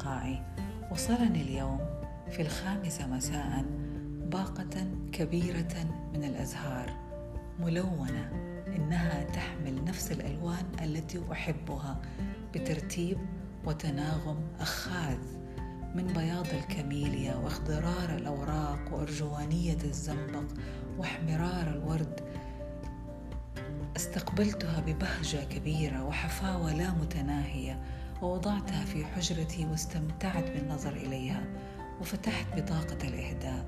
أصدقائي وصلني اليوم في الخامسة مساء باقة كبيرة من الأزهار ملونة إنها تحمل نفس الألوان التي أحبها بترتيب وتناغم أخاذ من بياض الكميليا واخضرار الأوراق وأرجوانية الزنبق واحمرار الورد. استقبلتها ببهجة كبيرة وحفاوة لا متناهية ووضعتها في حجرتي واستمتعت بالنظر إليها وفتحت بطاقة الإهداء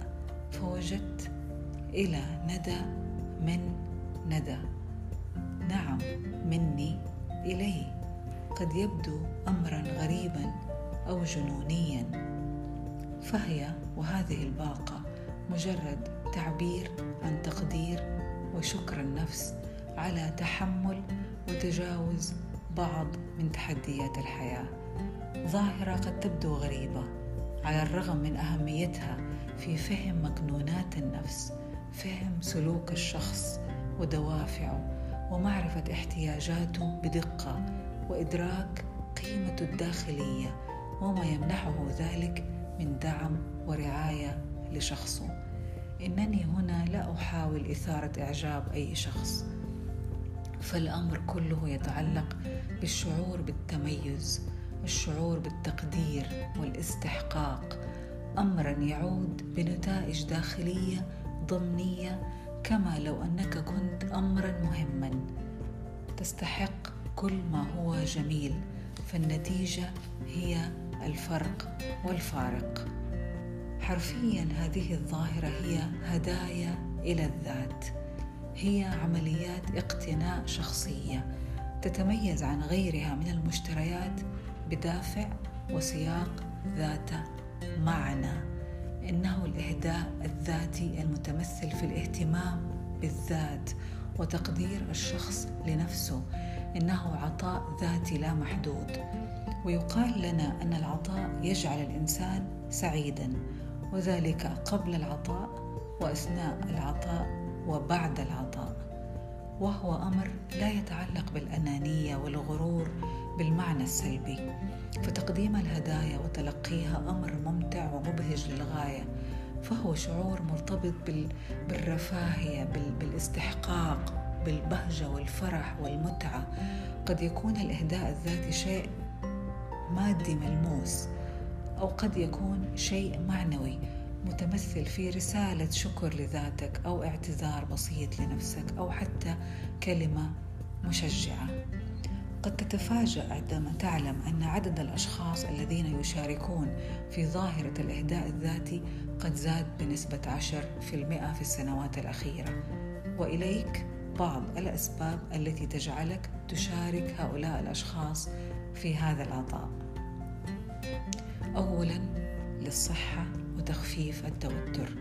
فوجدت إلى ندى من ندى. نعم مني إلي قد يبدو أمرا غريبا أو جنونيا. فهي وهذه الباقة مجرد تعبير عن تقدير وشكر النفس على تحمل وتجاوز بعض من تحديات الحياة. ظاهرة قد تبدو غريبة على الرغم من أهميتها في فهم مكنونات النفس فهم سلوك الشخص ودوافعه ومعرفة احتياجاته بدقة وإدراك قيمته الداخلية وما يمنحه ذلك من دعم ورعاية لشخصه. إنني هنا لا أحاول إثارة إعجاب أي شخص. فالأمر كله يتعلق بالشعور بالتميز الشعور بالتقدير والاستحقاق. امرا يعود بنتائج داخلية ضمنية كما لو أنك كنت امرا مهما. تستحق كل ما هو جميل فالنتيجة هي الفرق والفارق. حرفيا هذه الظاهرة هي هدايا إلى الذات. هي عمليات اقتناء شخصية تتميز عن غيرها من المشتريات بدافع وسياق ذات معنى. إنه الإهداء الذاتي المتمثل في الاهتمام بالذات وتقدير الشخص لنفسه. إنه عطاء ذاتي لا محدود. ويقال لنا أن العطاء يجعل الإنسان سعيدا وذلك قبل العطاء وأثناء العطاء. وبعد العطاء وهو أمر لا يتعلق بالأنانية والغرور بالمعنى السلبي. فتقديم الهدايا وتلقيها أمر ممتع ومبهج للغاية فهو شعور مرتبط بالرفاهية بالاستحقاق بالبهجة والفرح والمتعة. قد يكون الإهداء الذاتي شيء مادي ملموس أو قد يكون شيء معنوي. متمثل في رسالة شكر لذاتك أو اعتذار بسيط لنفسك أو حتى كلمة مشجعة. قد تتفاجأ عندما تعلم أن عدد الأشخاص الذين يشاركون في ظاهرة الإهداء الذاتي قد زاد بنسبة عشر في المئة في السنوات الأخيرة وإليك بعض الأسباب التي تجعلك تشارك هؤلاء الأشخاص في هذا العطاء. أولا للصحة وتخفيف التوتر.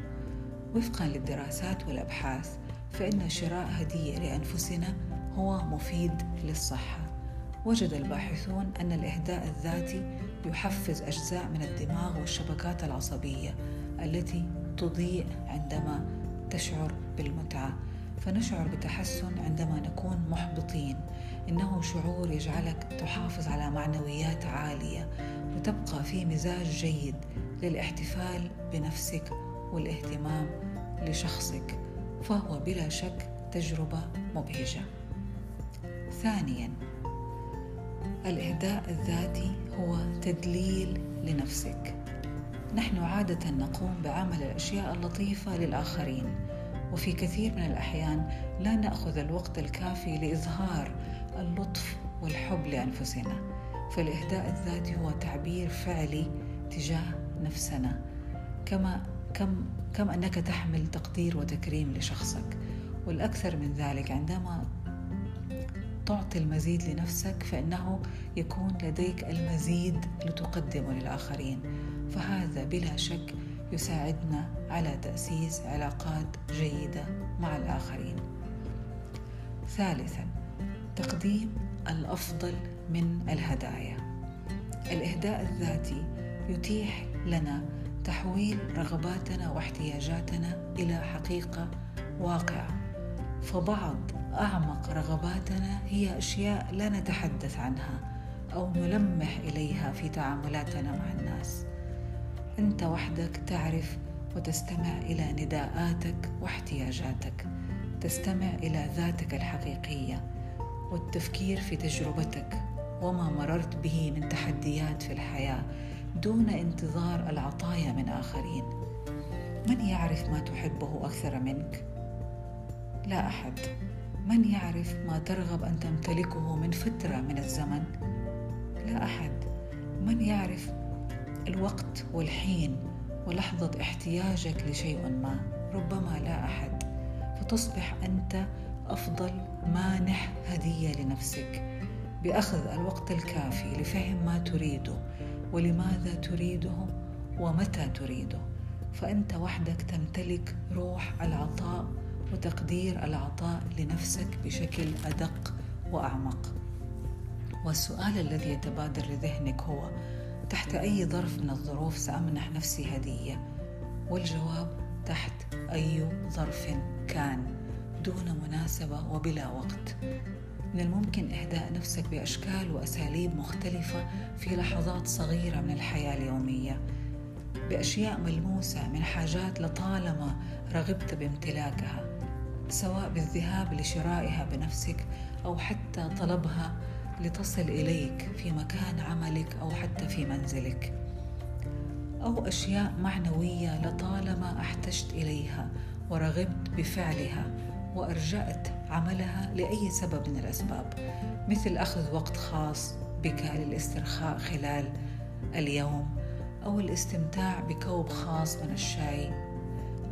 وفقا للدراسات والأبحاث فإن شراء هدية لأنفسنا هو مفيد للصحة. وجد الباحثون أن الإهداء الذاتي يحفز أجزاء من الدماغ والشبكات العصبية التي تضيء عندما تشعر بالمتعة. فنشعر بتحسن عندما نكون محبطين. إنه شعور يجعلك تحافظ على معنويات عالية وتبقى في مزاج جيد. للاحتفال بنفسك والاهتمام لشخصك فهو بلا شك تجربة مبهجة. ثانيا الإهداء الذاتي هو تدليل لنفسك. نحن عادة نقوم بعمل الأشياء اللطيفة للآخرين وفي كثير من الأحيان لا نأخذ الوقت الكافي لإظهار اللطف والحب لأنفسنا. فالإهداء الذاتي هو تعبير فعلي تجاه نفسنا. كما كم كم أنك تحمل تقدير وتكريم لشخصك. والأكثر من ذلك عندما تعطي المزيد لنفسك فإنه يكون لديك المزيد لتقدمه للآخرين. فهذا بلا شك يساعدنا على تأسيس علاقات جيدة مع الآخرين. ثالثا تقديم الأفضل من الهدايا. الإهداء الذاتي يتيح لنا تحويل رغباتنا واحتياجاتنا إلى حقيقة واقعة. فبعض أعمق رغباتنا هي أشياء لا نتحدث عنها أو نلمح إليها في تعاملاتنا مع الناس. أنت وحدك تعرف وتستمع إلى نداءاتك واحتياجاتك تستمع إلى ذاتك الحقيقية والتفكير في تجربتك وما مررت به من تحديات في الحياة. دون انتظار العطايا من آخرين. من يعرف ما تحبه أكثر منك؟ لا أحد. من يعرف ما ترغب أن تمتلكه من فترة من الزمن؟ لا أحد. من يعرف الوقت والحين ولحظة احتياجك لشيء ما؟ ربما لا أحد. فتصبح أنت أفضل مانح هدية لنفسك. بأخذ الوقت الكافي لفهم ما تريده. ولماذا تريده ومتى تريده فأنت وحدك تمتلك روح العطاء وتقدير العطاء لنفسك بشكل أدق وأعمق. والسؤال الذي يتبادر لذهنك هو تحت أي ظرف من الظروف سأمنح نفسي هدية؟ والجواب تحت أي ظرف كان دون مناسبة وبلا وقت. من الممكن إهداء نفسك بأشكال وأساليب مختلفة في لحظات صغيرة من الحياة اليومية. بأشياء ملموسة من حاجات لطالما رغبت بامتلاكها سواء بالذهاب لشرائها بنفسك أو حتى طلبها لتصل إليك في مكان عملك أو حتى في منزلك. أو أشياء معنوية لطالما احتجت إليها ورغبت بفعلها. وأرجأت عملها لأي سبب من الأسباب مثل أخذ وقت خاص بك للاسترخاء خلال اليوم أو الاستمتاع بكوب خاص من الشاي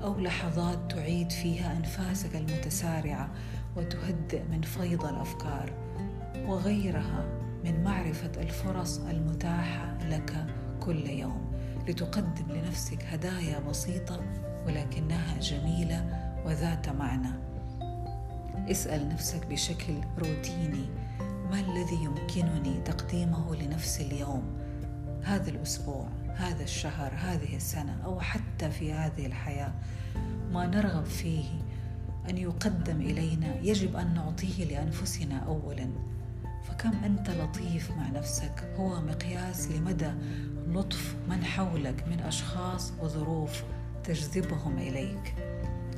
أو لحظات تعيد فيها أنفاسك المتسارعة وتهدئ من فيض الأفكار وغيرها من معرفة الفرص المتاحة لك كل يوم لتقدم لنفسك هدايا بسيطة ولكنها جميلة وذات معنى. اسأل نفسك بشكل روتيني ما الذي يمكنني تقديمه لنفسي اليوم؟ هذا الأسبوع هذا الشهر هذه السنة أو حتى في هذه الحياة ما نرغب فيه أن يقدم إلينا يجب أن نعطيه لأنفسنا اولا. فكم أنت لطيف مع نفسك هو مقياس لمدى لطف من حولك من أشخاص وظروف تجذبهم إليك.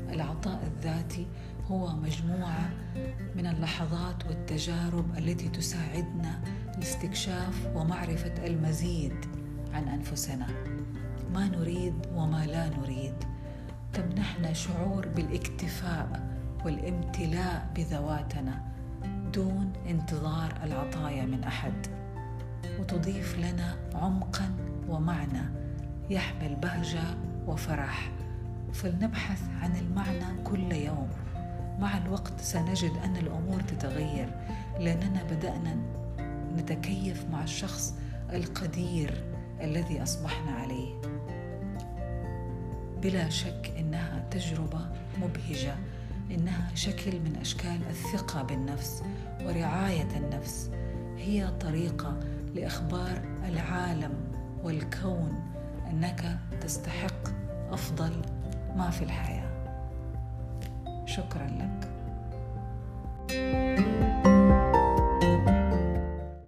العطاء الذاتي هو مجموعة من اللحظات والتجارب التي تساعدنا لاستكشاف ومعرفة المزيد عن أنفسنا. ما نريد وما لا نريد. تمنحنا شعور بالاكتفاء والامتلاء بذواتنا دون انتظار العطايا من أحد. وتضيف لنا عمقا ومعنى يحمل بهجة وفرح. فلنبحث عن المعنى كل يوم. مع الوقت سنجد أن الأمور تتغير لأننا بدأنا نتكيف مع الشخص القدير الذي أصبحنا عليه. بلا شك إنها تجربة مبهجة إنها شكل من أشكال الثقة بالنفس ورعاية النفس. هي طريقة لإخبار العالم والكون أنك تستحق أفضل ما في الحياة. شكرا لك thank you